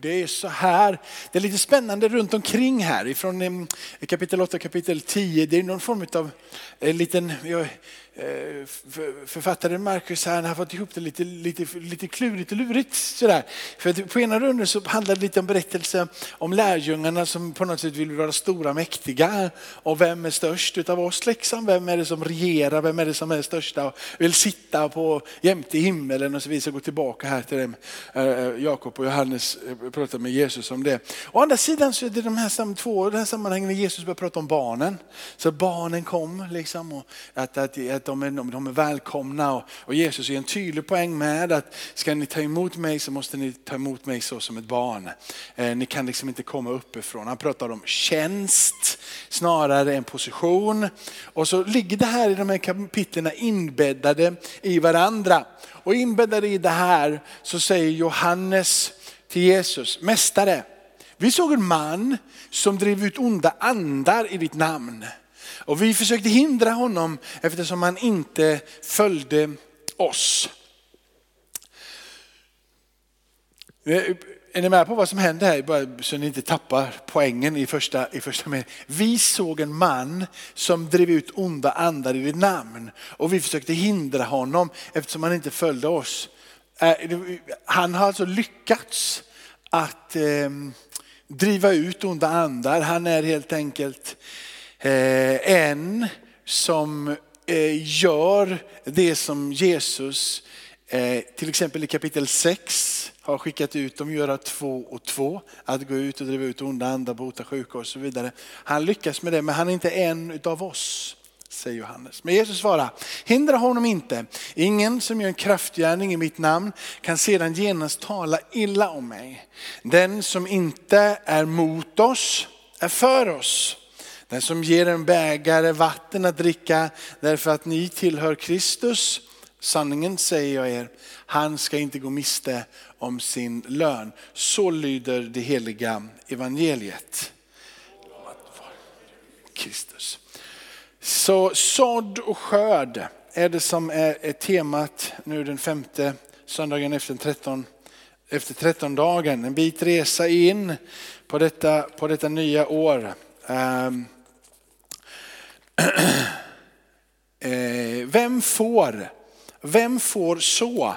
det är så här, det är lite spännande runt omkring här ifrån eh, kapitel 8 kapitel 10. Det är någon form av en liten, Eh, författaren Marcus här, han har fått ihop det lite, lite, lite klurigt och lurigt. Sådär. För på ena runden så handlar det lite om berättelse om lärjungarna som på något sätt vill vara stora och mäktiga. Och vem är störst utav oss liksom? Vem är det som regerar? Vem är det som är största och vill sitta på jämte himmelen och så vidare. Gå tillbaka här till dem. Eh, Jakob och Johannes eh, pratar med Jesus om det. Å andra sidan så är det de här två de här sammanhangen när Jesus börjar prata om barnen. Så barnen kom liksom och att, att, att de är, de är välkomna. Och, och Jesus är en tydlig poäng med att ska ni ta emot mig så måste ni ta emot mig så som ett barn. Eh, ni kan liksom inte komma uppifrån. Han pratar om tjänst snarare än position. Och så ligger det här i de här kapitlen inbäddade i varandra. Och inbäddade i det här så säger Johannes till Jesus, Mästare, vi såg en man som drev ut onda andar i ditt namn. Och vi försökte hindra honom eftersom han inte följde oss. Eh, är ni med på vad som händer här? Bara så ni inte tappar poängen i första, i första meningen. Vi såg en man som drev ut onda andar i ditt namn och vi försökte hindra honom eftersom han inte följde oss. Eh, han har alltså lyckats att eh, driva ut onda andar. Han är helt enkelt Eh, Eh, en som eh, gör det som Jesus eh, till exempel i kapitel 6 har skickat ut dem göra två och två. Att gå ut och driva ut onda andar, bota sjuka och så vidare. Han lyckas med det men han är inte en utav oss. Säger Johannes. Men Jesus svarar, hindra honom inte. Ingen som gör en kraftgärning i mitt namn kan sedan genast tala illa om mig. Den som inte är mot oss är för oss. Den som ger en bägare vatten att dricka därför att ni tillhör Kristus, sanningen säger jag er, han ska inte gå miste om sin lön. Så lyder det heliga evangeliet. Kristus. Så sådd och skörd är det som är, temat nu den femte söndagen efter 13, efter 13 dagen. En bit resa in på detta, på detta nya år. Um, vem får, vem får så?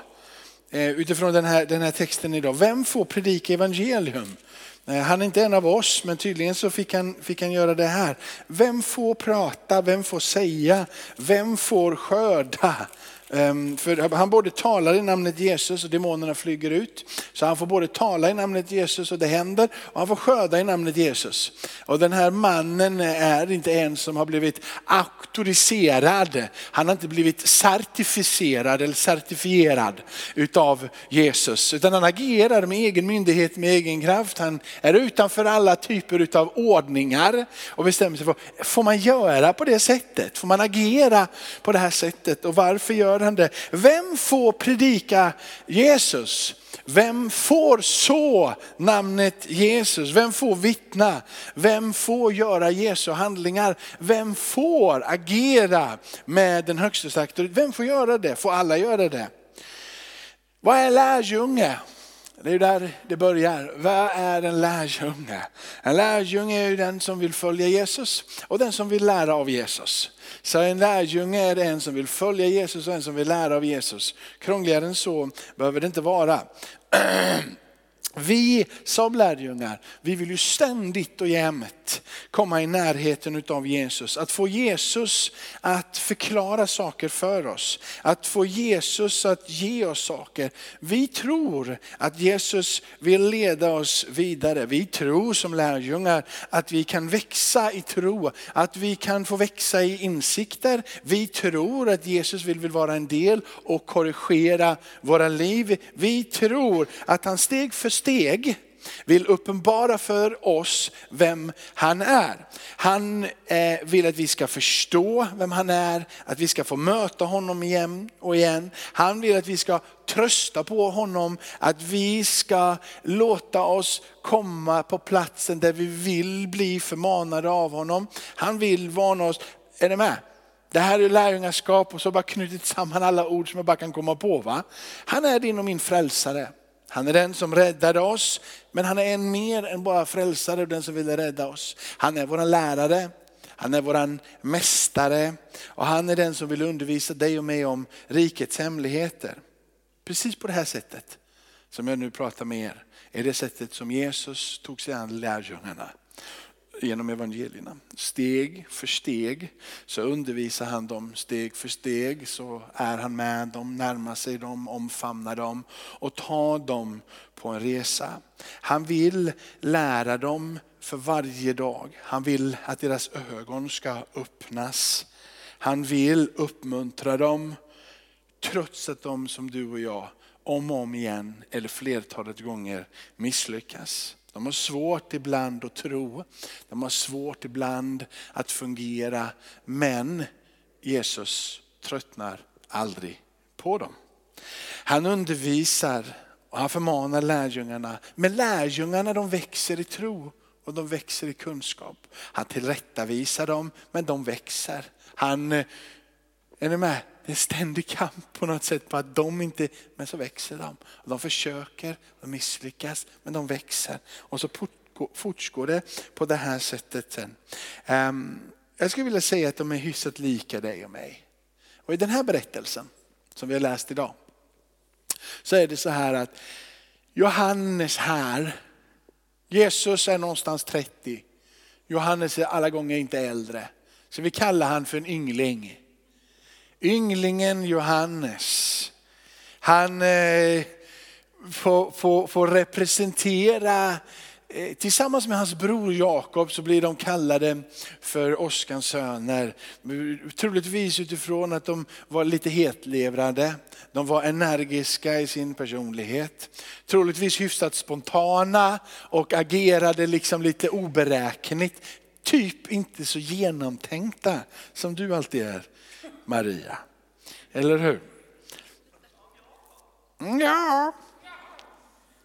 Eh, utifrån den här, den här texten idag. Vem får predika evangelium? Eh, han är inte en av oss, men tydligen så fick han, fick han göra det här. Vem får prata? Vem får säga? Vem får skörda? Ehm, för han både talar i namnet Jesus och demonerna flyger ut. Så han får både tala i namnet Jesus och det händer och han får skörda i namnet Jesus. Och den här mannen är inte en som har blivit auktoriserad. Han har inte blivit certifierad eller certifierad utav Jesus. Utan han agerar med egen myndighet, med egen kraft. Han är utanför alla typer utav ordningar och bestämmer sig för, får man göra på det sättet? Får man agera på det här sättet? Och varför gör avgörande. Vem får predika Jesus? Vem får så namnet Jesus? Vem får vittna? Vem får göra Jesu handlingar? Vem får agera med den högsta auktoritet? Vem får göra det? Får alla göra det? Vad är lärjunge? Det är där det börjar. Vad är en lärjunge? En lärjunge är ju den som vill följa Jesus och den som vill lära av Jesus. Så en lärjunge är en som vill följa Jesus och en som vill lära av Jesus. Krångligare än så behöver det inte vara. Vi som lärjungar, vi vill ju ständigt och jämt komma i närheten av Jesus. Att få Jesus att förklara saker för oss. Att få Jesus att ge oss saker. Vi tror att Jesus vill leda oss vidare. Vi tror som lärjungar att vi kan växa i tro. Att vi kan få växa i insikter. Vi tror att Jesus vill, vill vara en del och korrigera våra liv. Vi tror att han steg för steg vill uppenbara för oss vem han är. Han eh, vill att vi ska förstå vem han är, att vi ska få möta honom igen och igen. Han vill att vi ska trösta på honom, att vi ska låta oss komma på platsen där vi vill bli förmanade av honom. Han vill varna oss, är ni med? Det här är lärjungaskap och så har jag bara knutit samman alla ord som jag bara kan komma på. Va? Han är din och min frälsare. Han är den som räddade oss, men han är en mer än bara frälsare och den som ville rädda oss. Han är vår lärare, han är vår mästare och han är den som vill undervisa dig och mig om rikets hemligheter. Precis på det här sättet som jag nu pratar med er, är det sättet som Jesus tog sig an lärjungarna genom evangelierna. Steg för steg så undervisar han dem, steg för steg så är han med dem, närmar sig dem, omfamnar dem och tar dem på en resa. Han vill lära dem för varje dag. Han vill att deras ögon ska öppnas. Han vill uppmuntra dem trots att de som du och jag om och om igen eller flertalet gånger misslyckas. De har svårt ibland att tro, de har svårt ibland att fungera, men Jesus tröttnar aldrig på dem. Han undervisar och han förmanar lärjungarna, men lärjungarna de växer i tro och de växer i kunskap. Han tillrättavisar dem, men de växer. Han, eh, är ni med? Det är ständig kamp på något sätt på att de inte, men så växer de. De försöker, de misslyckas, men de växer. Och så fortgår det på det här sättet sen. Ehm, jag skulle vilja säga att de är hyfsat lika dig och mig. Och i den här berättelsen som vi har läst idag så är det så här att Johannes här, Jesus är någonstans 30. Johannes är alla gånger inte äldre. Så vi kallar han för en yngling. Ynglingen Johannes, han eh, får, får, får representera eh, Tillsammans med hans bror Jakob så blir de kallade för Oskans söner. Troligtvis utifrån att de var lite hetlevrade. De var energiska i sin personlighet. Troligtvis hyfsat spontana och agerade liksom lite oberäkneligt. Typ inte så genomtänkta som du alltid är. Maria. Eller hur? Ja.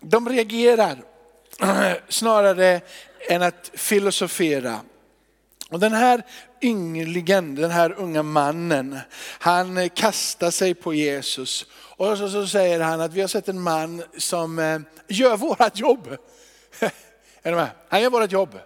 De reagerar snarare än att filosofera. Och den här ynglingen, den här unga mannen, han kastar sig på Jesus. Och så, så säger han att vi har sett en man som eh, gör vårat jobb. Är med? Han gör vårat jobb.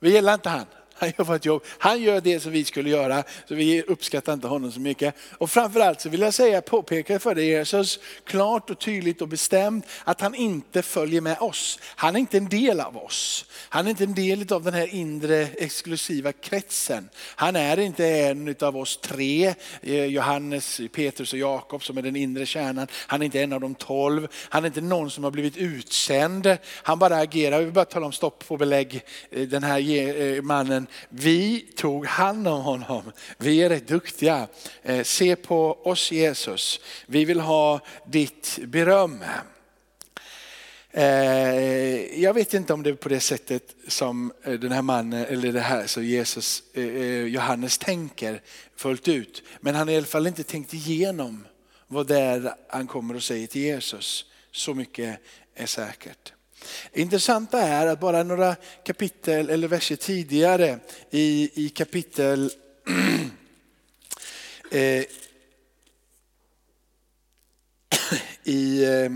Vi gillar inte han. Han gör vårt jobb. Han gör det som vi skulle göra, så vi uppskattar inte honom så mycket. Och framförallt så vill jag säga, påpeka för dig Jesus, klart och tydligt och bestämt att han inte följer med oss. Han är inte en del av oss. Han är inte en del av den här inre exklusiva kretsen. Han är inte en av oss tre, eh, Johannes, Petrus och Jakob som är den inre kärnan. Han är inte en av de tolv. Han är inte någon som har blivit utsänd. Han bara agerar, vi vill bara tala om stopp på belägg, eh, den här eh, mannen vi tog hand om honom. Vi är rätt duktiga. Eh, se på oss Jesus. Vi vill ha ditt beröm. Eh, jag vet inte om det är på det sättet som eh, den här mannen, eller det här så Jesus, Johannes tänker fullt ut. Men han har i alla fall inte tänkt igenom vad det är han kommer och säger till Jesus. Så mycket är säkert. Intressanta är att bara några kapitel eller verser tidigare i, i kapitel eh, i, eh,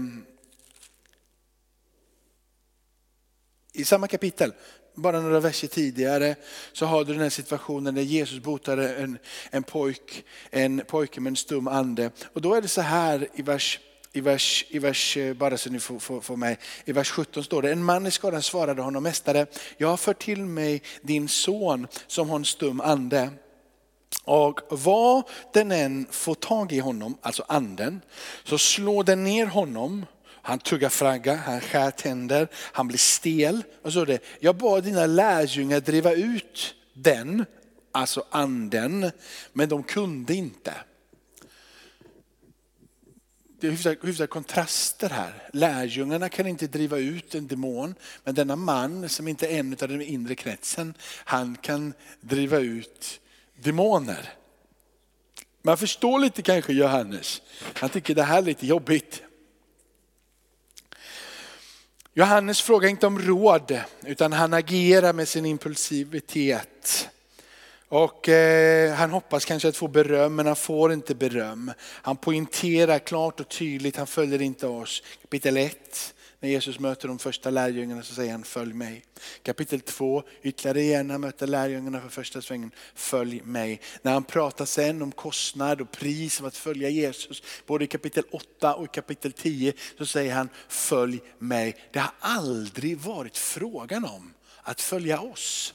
i samma kapitel, bara några verser tidigare, så har du den här situationen där Jesus botade en, en, pojk, en pojke med en stum ande. Och då är det så här i vers i vers, i vers, eh, bara så ni får, får, får mig, i vers 17 står det, en man i skadan svarade honom, mästare, jag har fört till mig din son som har en stum ande. Och vad den än får tag i honom, alltså anden, så slår den ner honom. Han tuggar fragga, han skär tänder, han blir stel. Och så det, jag bad dina lärjungar driva ut den, alltså anden, men de kunde inte det är hyfsade kontraster här. Lärjungarna kan inte driva ut en demon, men denna man som inte är en av den inre kretsen, han kan driva ut demoner. Man förstår lite kanske Johannes. Han tycker det här är lite jobbigt. Johannes frågar inte om råd, utan han agerar med sin impulsivitet. Och eh, han hoppas kanske att få beröm, men han får inte beröm. Han poängterar klart och tydligt, han följer inte oss. Kapitel 1, när Jesus möter de första lärjungarna så säger han följ mig. Kapitel 2, ytterligare igen, han möter lärjungarna för första svängen, följ mig. När han pratar sen om kostnad och pris av att följa Jesus, både i kapitel 8 och i kapitel 10, så säger han följ mig. Det har aldrig varit frågan om att följa oss.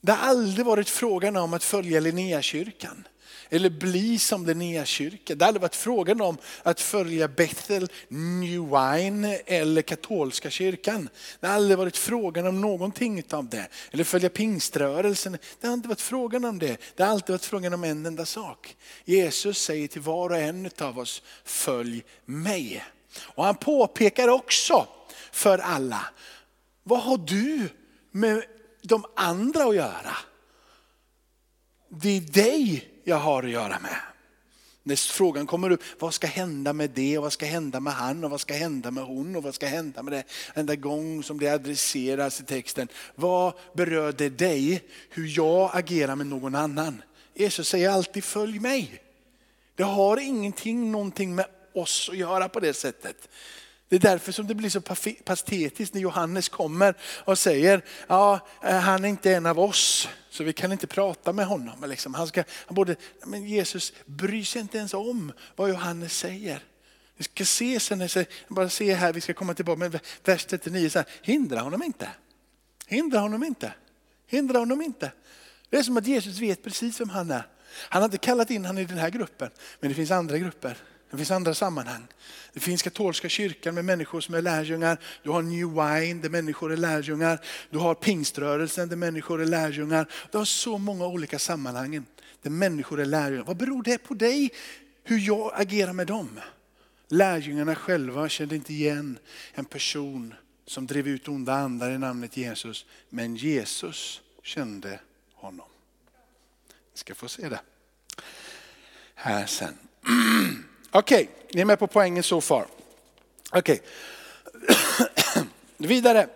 Det har aldrig varit frågan om att följa Linnéakyrkan eller bli som Linnéakyrkan. Det har aldrig varit frågan om att följa Bethel, New Wine eller katolska kyrkan. Det har aldrig varit frågan om någonting av det. Eller följa pingströrelsen. Det har inte varit frågan om det. Det har alltid varit frågan om en enda sak. Jesus säger till var och en av oss, följ mig. Och han påpekar också för alla, vad har du med de andra att göra. Det är dig jag har att göra med. När frågan kommer upp, vad ska hända med det och vad ska hända med han och vad ska hända med hon och vad ska hända med det? Enda gång som det adresseras i texten, vad berör det dig hur jag agerar med någon annan? Jesus säger alltid följ mig. Det har ingenting, någonting med oss att göra på det sättet. Det är därför som det blir så patetiskt när Johannes kommer och säger, ja eh, han är inte en av oss så vi kan inte prata med honom. Liksom. Han ska, han borde, men Jesus bryr sig inte ens om vad Johannes säger. Vi ska se sen, bara se här, vi ska komma tillbaka, men vers 39, så här, hindra honom inte. Hindra honom inte. Hindra honom inte. Det är som att Jesus vet precis vem han är. Han har inte kallat in honom i den här gruppen, men det finns andra grupper. Det finns andra sammanhang. Det finns katolska kyrkan med människor som är lärjungar. Du har New Wine där människor är lärjungar. Du har pingströrelsen där människor är lärjungar. Du har så många olika sammanhang där människor är lärjungar. Vad beror det på dig? Hur jag agerar med dem? Lärjungarna själva kände inte igen en person som drev ut onda andar i namnet Jesus. Men Jesus kände honom. Ni ska få se det här sen. Okej, okay, ni är med på poängen så far. Okej, okay. vidare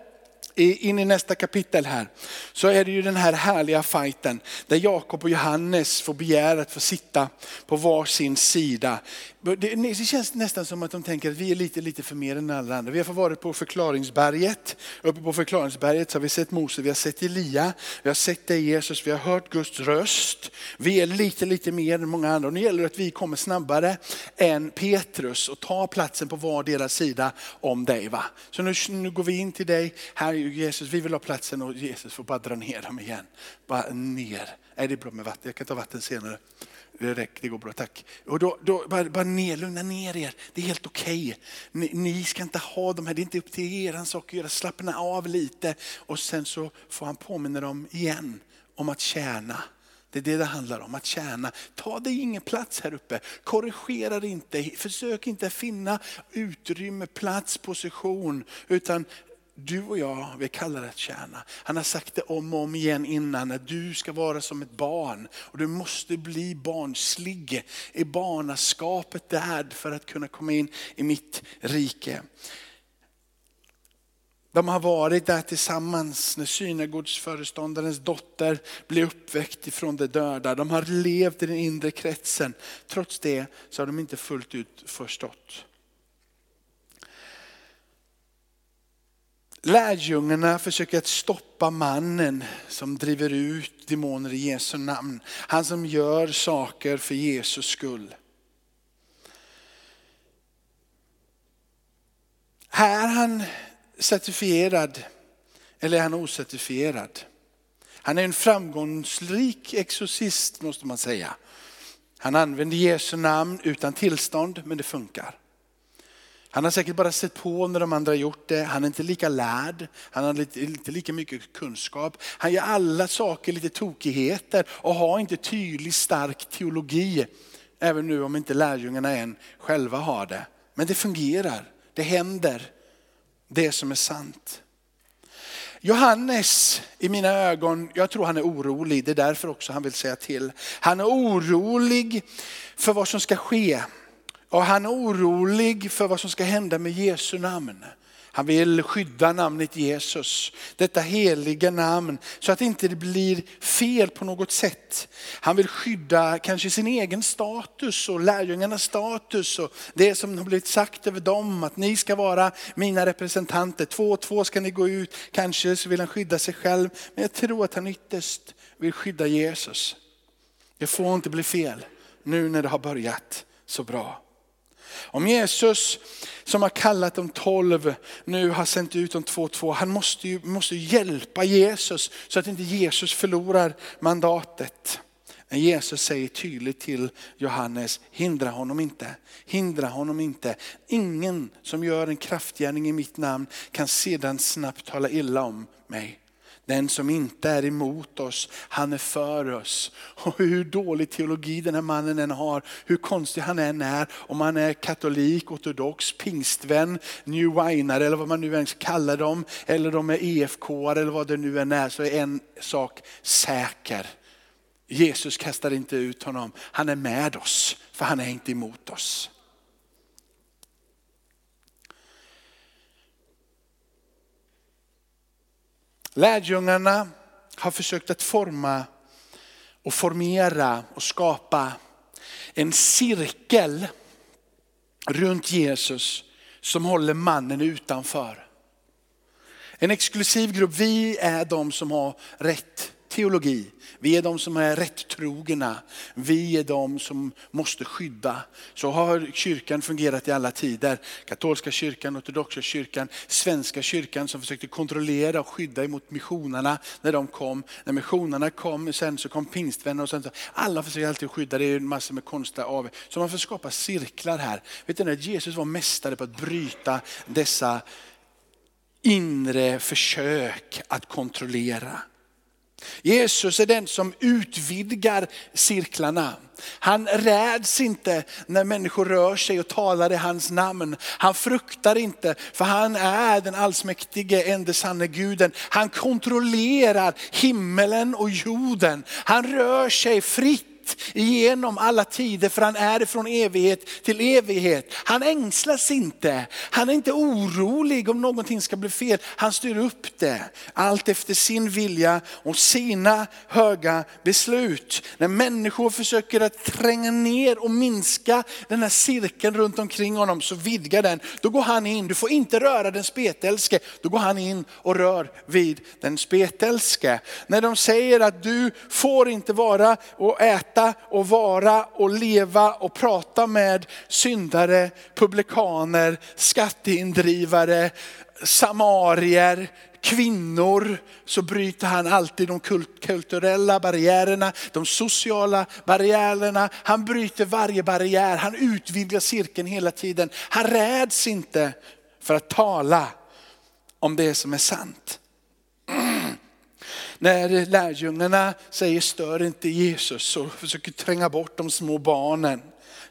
in i nästa kapitel här, så är det ju den här härliga fighten där Jakob och Johannes får begära att få sitta på var sin sida. Det känns nästan som att de tänker att vi är lite, lite för mer än alla andra. Vi har varit på förklaringsberget. Uppe på förklaringsberget så har vi sett Mose, vi har sett Elia, vi har sett dig Jesus, vi har hört Guds röst. Vi är lite, lite mer än många andra. Och nu gäller det att vi kommer snabbare än Petrus och tar platsen på var deras sida om dig. Va? Så nu, nu går vi in till dig. Här Jesus, vi vill ha platsen och Jesus får bara dra ner dem igen. Bara ner. Nej, det är bra med vatten, jag kan ta vatten senare. Det räcker, det går bra, tack. Och då, då, bara, bara ner, lugna ner er, det är helt okej. Okay. Ni, ni, ska inte ha de här, det är inte upp till er sak att göra, slappna av lite. Och sen så får han påminna dem igen om att tjäna. Det är det det handlar om, att tjäna. Ta dig ingen plats här uppe. Korrigera dig inte. Försök inte finna utrymme, plats, position. Utan du och jag, vi kallar det att tjäna. Han har sagt det om och om igen innan, att du ska vara som ett barn. Och du måste bli barnslig i barnaskapet där för att kunna komma in i mitt rike. De har varit där tillsammans när synagogsföreståndarens dotter blev uppväckt ifrån de döda. De har levt i den inre kretsen. Trots det så har de inte fullt ut förstått. Lärjungarna försöker att stoppa mannen som driver ut demoner i Jesu namn. Han som gör saker för Jesus skull. Här är han certifierad eller är han ocertifierad? Han är en framgångsrik exorcist måste man säga. Han använder Jesu namn utan tillstånd men det funkar. Han har säkert bara sett på när de andra gjort det. Han är inte lika lärd. Han har inte, lika mycket kunskap. Han gör alla saker lite tokigheter och har inte tydlig stark teologi. Även nu om inte lärjungarna än själva har det. Men det fungerar. Det händer. Det som är sant. Johannes i mina ögon, jag tror han är orolig. Det är därför också han vill säga till. Han är orolig för vad som ska ske. Och han är orolig för vad som ska hända med Jesu namn. Han vill skydda namnet Jesus, detta heliga namn, så att det inte blir fel på något sätt. Han vill skydda kanske sin egen status och lärjungarnas status och det som har blivit sagt över dem, att ni ska vara mina representanter. Två och två ska ni gå ut, kanske så vill han skydda sig själv. Men jag tror att han ytterst vill skydda Jesus. Det får inte bli fel nu när det har börjat så bra. Om Jesus som har kallat de tolv nu har sänt ut de två två, han måste ju måste hjälpa Jesus så att inte Jesus förlorar mandatet. Men Jesus säger tydligt till Johannes, hindra honom inte, hindra honom inte. Ingen som gör en kraftgärning i mitt namn kan sedan snabbt tala illa om mig. Den som inte är emot oss, han är för oss. Och hur dålig teologi den här mannen än har, hur konstig han än är, om han är katolik, ortodox, pingstvän, new winare eller vad man nu ens kallar dem, eller de är EFK eller vad det nu än är, så är en sak säker. Jesus kastar inte ut honom, han är med oss, för han är inte emot oss. Lärjungarna har försökt att forma och formera och skapa en cirkel runt Jesus som håller mannen utanför. En exklusiv grupp, vi är de som har rätt teologi. Vi är de som är rättrogna. Vi är de som måste skydda. Så har kyrkan fungerat i alla tider. Katolska kyrkan, ortodoxa kyrkan, svenska kyrkan som försökte kontrollera och skydda emot missionerna när de kom. När missionerna kom, sen så kom pingstvänner och sen så, alla försöker alltid skydda, det är en massa med konstiga av. Så man får skapa cirklar här. Vet ni att Jesus var mästare på att bryta dessa inre försök att kontrollera. Jesus är den som utvidgar cirklarna. Han räds inte när människor rör sig och talar i hans namn. Han fruktar inte för han är den allsmäktige ende sanne guden. Han kontrollerar himmelen och jorden. Han rör sig fritt igenom alla tider för han är från evighet till evighet. Han ängslas inte, han är inte orolig om någonting ska bli fel. Han styr upp det, allt efter sin vilja och sina höga beslut. När människor försöker att tränga ner och minska den här cirkeln runt omkring honom så vidgar den. Då går han in, du får inte röra den spetälske. Då går han in och rör vid den spetälske. När de säger att du får inte vara och äta äta och vara och leva och prata med syndare, publikaner, skatteindrivare, samarier, kvinnor så bryter han alltid de kulturella barriärerna, de sociala barriärerna. Han bryter varje barriär, han utvidgar cirkeln hela tiden. Han räds inte för att tala om det som är sant. När lärjungarna säger stör inte Jesus och försöker tränga bort de små barnen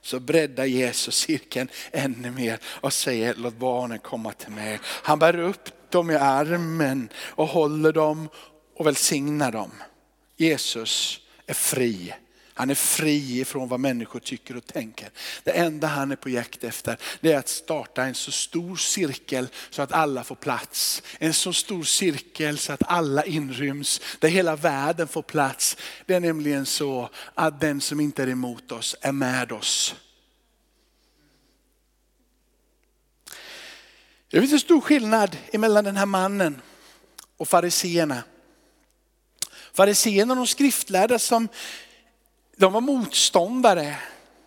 så breddar Jesus cirkeln ännu mer och säger låt barnen komma till mig. Han bär upp dem i armen och håller dem och välsignar dem. Jesus är fri han är fri ifrån vad människor tycker och tänker. Det enda han är på jakt efter det är att starta en så stor cirkel så att alla får plats. En så stor cirkel så att alla inryms, där hela världen får plats. Det är nämligen så att den som inte är emot oss är med oss. Det finns en stor skillnad mellan den här mannen och fariseerna. Fariseerna och de skriftlärda som de var motståndare.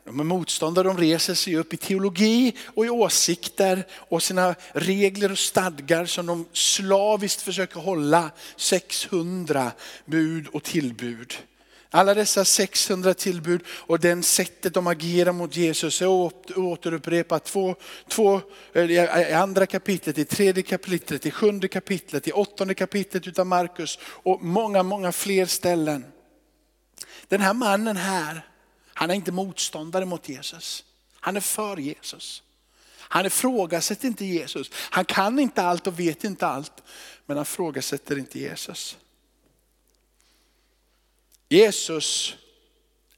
De är motståndare, de reser sig upp i teologi och i åsikter och sina regler och stadgar som de slaviskt försöker hålla. 600 bud och tillbud. Alla dessa 600 tillbud och den sättet de agerar mot Jesus är återupprepat två, två, i andra kapitlet, i tredje kapitlet, i sjunde kapitlet, i åttonde kapitlet utav Markus och många, många fler ställen. Den här mannen här, han är inte motståndare mot Jesus. Han är för Jesus. Han ifrågasätter inte Jesus. Han kan inte allt och vet inte allt, men han ifrågasätter inte Jesus. Jesus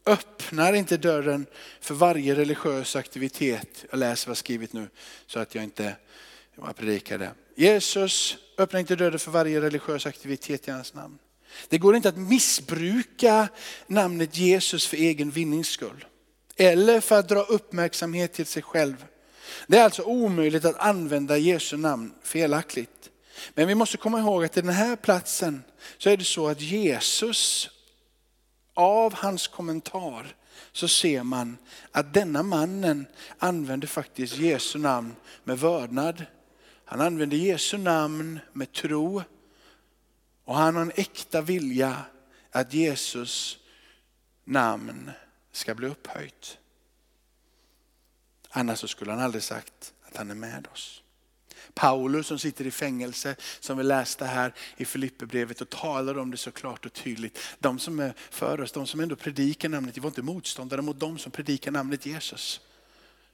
öppnar inte dörren för varje religiös aktivitet. Jag läser vad jag skrivit nu så att jag inte predikar det. Jesus öppnar inte dörren för varje religiös aktivitet i hans namn. Det går inte att missbruka namnet Jesus för egen vinnings skull. Eller för att dra uppmärksamhet till sig själv. Det är alltså omöjligt att använda Jesu namn felaktigt. Men vi måste komma ihåg att i den här platsen så är det så att Jesus, av hans kommentar så ser man att denna mannen använder faktiskt Jesu namn med vördnad. Han använder Jesu namn med tro och han har en äkta vilja att Jesus namn ska bli upphöjt. Annars så skulle han aldrig sagt att han är med oss. Paulus som sitter i fängelse, som vi läste här i Filipperbrevet och talar om det så klart och tydligt. De som är för oss, de som ändå predikar namnet, de var inte motståndare mot de som predikar namnet Jesus.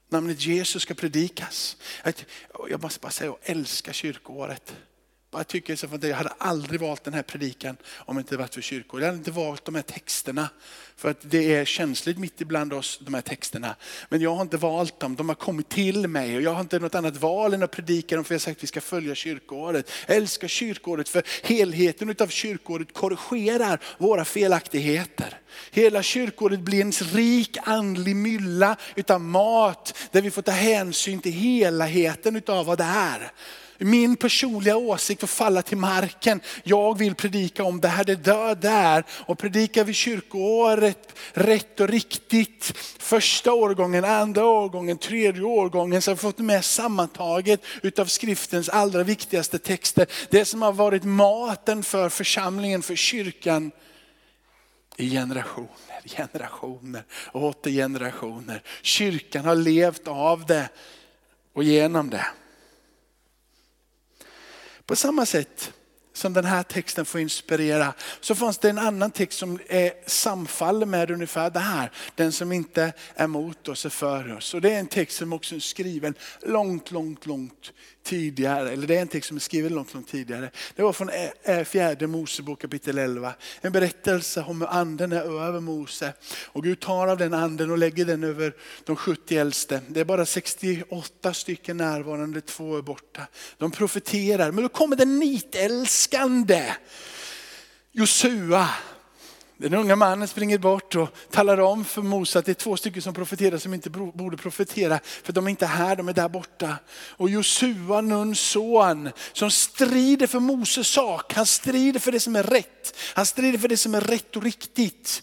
Namnet Jesus ska predikas. Jag måste bara säga, jag älskar kyrkoåret. Jag, tycker så jag hade aldrig valt den här predikan om det inte varit för kyrkor. Jag hade inte valt de här texterna. För att det är känsligt mitt ibland oss, de här texterna. Men jag har inte valt dem, de har kommit till mig. Och jag har inte något annat val än att predika dem för jag har sagt att vi ska följa kyrkoåret. Jag älskar kyrkoåret för helheten av kyrkoåret korrigerar våra felaktigheter. Hela kyrkoåret blir en rik andlig mylla utav mat där vi får ta hänsyn till helheten utav vad det är. Min personliga åsikt får falla till marken. Jag vill predika om det här, det död där. Och predikar vi kyrkoåret rätt och riktigt, första årgången, andra årgången, tredje årgången, så har vi fått med sammantaget utav skriftens allra viktigaste texter. Det som har varit maten för församlingen, för kyrkan i generationer, generationer åter generationer. Kyrkan har levt av det och genom det. På samma sätt som den här texten får inspirera, så fanns det en annan text som är samfaller med ungefär det här. Den som inte är mot oss är för oss. Och det är en text som också är skriven långt, långt, långt tidigare. Eller det är en text som är skriven långt, långt tidigare. Det var från fjärde Mosebok kapitel 11. En berättelse om hur anden är över Mose. Och Gud tar av den anden och lägger den över de 70 äldste. Det är bara 68 stycken närvarande, två är borta. De profeterar, men då kommer den älskande. Josua den unga mannen springer bort och talar om för Mose att det är två stycken som profeterar som inte borde profetera för de är inte här, de är där borta. Och Josua, Nuns son, som strider för Moses sak. Han strider för det som är rätt. Han strider för det som är rätt och riktigt.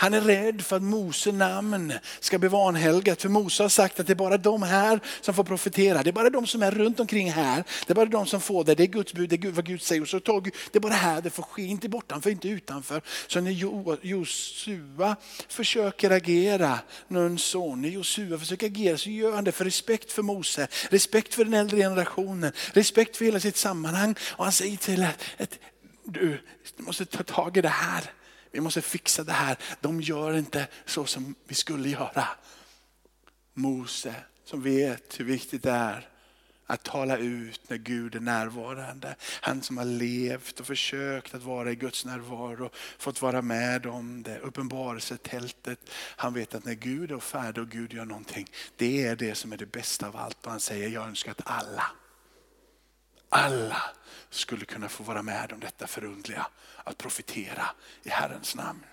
Han är rädd för att Mose namn ska bli vanhelgat. För Mose har sagt att det är bara de här som får profetera. Det är bara de som är runt omkring här. Det är bara de som får det. Det är Guds bud, det är vad Gud säger. Och så tar det är bara här det får ske, inte bortanför, inte utanför. Så när Josua försöker agera, Nuns son, när Josua försöker agera så gör han det för respekt för Mose, respekt för den äldre generationen, respekt för hela sitt sammanhang. Och han säger till att du måste ta tag i det här vi måste fixa det här. De gör inte så som vi skulle göra. Mose som vet hur viktigt det är att tala ut när Gud är närvarande. Han som har levt och försökt att vara i Guds närvaro, fått vara med om det, uppenbarelsetältet. Han vet att när Gud är färdig och Gud gör någonting, det är det som är det bästa av allt. Och han säger, jag önskar att alla, alla skulle kunna få vara med om detta förundliga, att profetera i Herrens namn.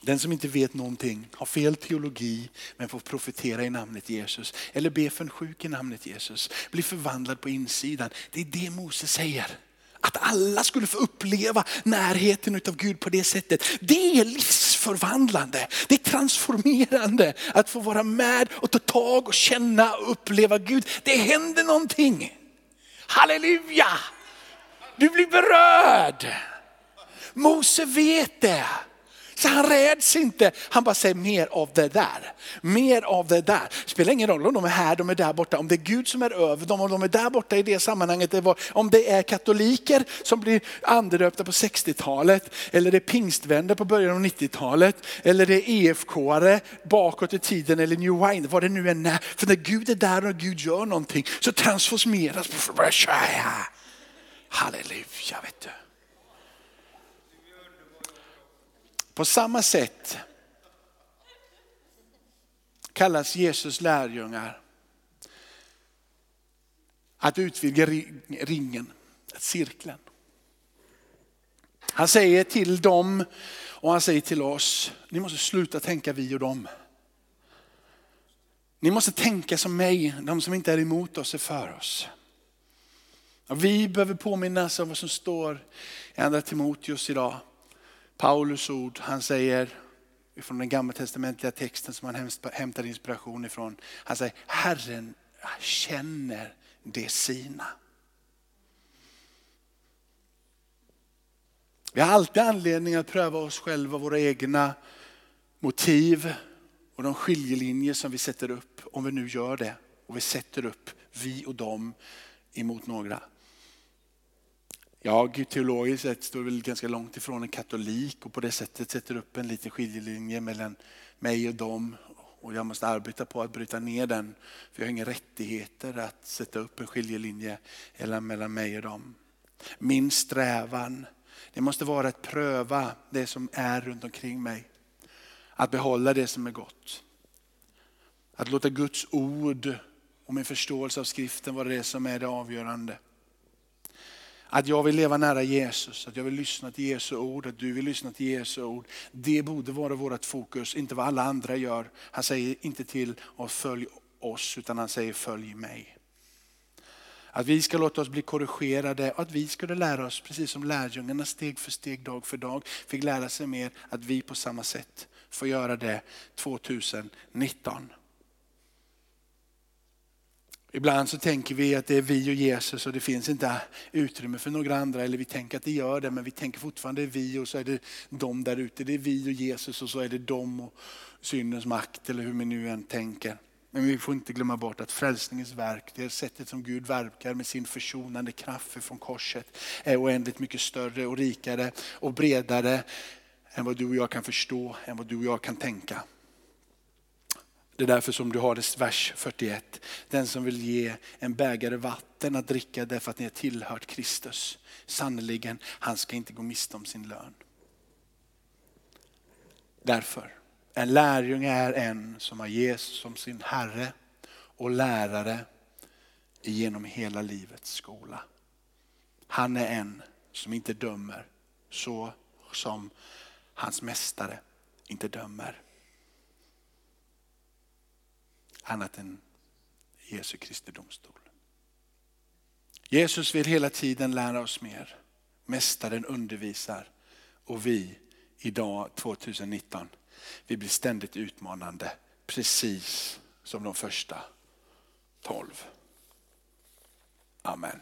Den som inte vet någonting, har fel teologi men får profetera i namnet Jesus. Eller be för en sjuk i namnet Jesus. Bli förvandlad på insidan. Det är det Mose säger. Att alla skulle få uppleva närheten av Gud på det sättet. Det är livsförvandlande, det är transformerande att få vara med och ta tag och känna och uppleva Gud. Det händer någonting. Halleluja! Du blir berörd. Mose vet det. Så han räds inte. Han bara säger mer av det där. Mer av det där. Spelar ingen roll om de är här, de är där borta. Om det är Gud som är över dem, om de är där borta i det sammanhanget. Om det är katoliker som blir andedöpta på 60-talet. Eller det är pingstvänner på början av 90-talet. Eller det är EFK-are bakåt i tiden. Eller New Wine, vad det nu än är. För när Gud är där och Gud gör någonting så transformeras. Halleluja vet du. På samma sätt kallas Jesus lärjungar att utvidga ringen, cirkeln. Han säger till dem och han säger till oss, ni måste sluta tänka vi och dem. Ni måste tänka som mig, de som inte är emot oss är för oss. Och vi behöver påminnas om vad som står i andra Timoteus idag. Paulus ord, han säger från den gamla testamentliga texten som han hämtar inspiration ifrån. Han säger Herren känner det sina. Vi har alltid anledning att pröva oss själva, våra egna motiv och de skiljelinjer som vi sätter upp. Om vi nu gör det och vi sätter upp vi och dem emot några. Jag teologiskt sett står väl ganska långt ifrån en katolik och på det sättet sätter upp en liten skiljelinje mellan mig och dem. Och jag måste arbeta på att bryta ner den. För jag har inga rättigheter att sätta upp en skiljelinje mellan mig och dem. Min strävan, det måste vara att pröva det som är runt omkring mig. Att behålla det som är gott. Att låta Guds ord och min förståelse av skriften vara det som är det avgörande. Att jag vill leva nära Jesus, att jag vill lyssna till Jesu ord, att du vill lyssna till Jesu ord. Det borde vara vårt fokus, inte vad alla andra gör. Han säger inte till oss följ oss, utan han säger följ mig. Att vi ska låta oss bli korrigerade och att vi skulle lära oss, precis som lärjungarna steg för steg, dag för dag, fick lära sig mer, att vi på samma sätt får göra det 2019. Ibland så tänker vi att det är vi och Jesus och det finns inte utrymme för några andra. Eller vi tänker att det gör det men vi tänker fortfarande att det är vi och så är det de där ute. Det är vi och Jesus och så är det de och syndens makt eller hur vi nu än tänker. Men vi får inte glömma bort att frälsningens verk, det sättet som Gud verkar med sin försonande kraft från korset är oändligt mycket större och rikare och bredare än vad du och jag kan förstå, än vad du och jag kan tänka. Det är därför som du har det vers 41. Den som vill ge en bägare vatten att dricka därför att ni har tillhört Kristus. Sannerligen, han ska inte gå miste om sin lön. Därför, en lärjunge är en som har Jesus som sin Herre och lärare genom hela livets skola. Han är en som inte dömer så som hans mästare inte dömer annat än Jesu Kristi domstol. Jesus vill hela tiden lära oss mer. Mästaren undervisar och vi idag 2019, vi blir ständigt utmanande precis som de första tolv. Amen.